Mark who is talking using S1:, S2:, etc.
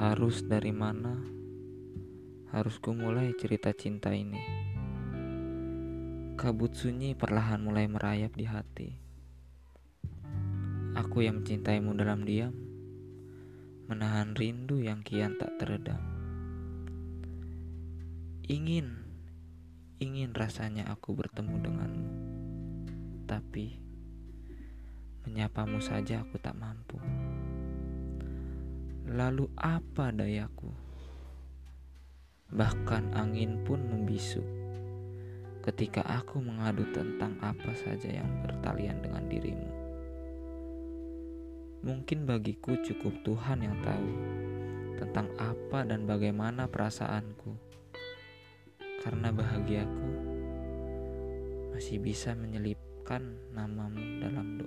S1: Harus dari mana? Harus ku mulai cerita cinta ini. Kabut sunyi perlahan mulai merayap di hati. Aku yang mencintaimu dalam diam, menahan rindu yang kian tak teredam. Ingin, ingin rasanya aku bertemu denganmu, tapi menyapamu saja aku tak mampu. Lalu apa dayaku? Bahkan angin pun membisu ketika aku mengadu tentang apa saja yang bertalian dengan dirimu. Mungkin bagiku cukup Tuhan yang tahu tentang apa dan bagaimana perasaanku. Karena bahagiaku masih bisa menyelipkan namamu dalam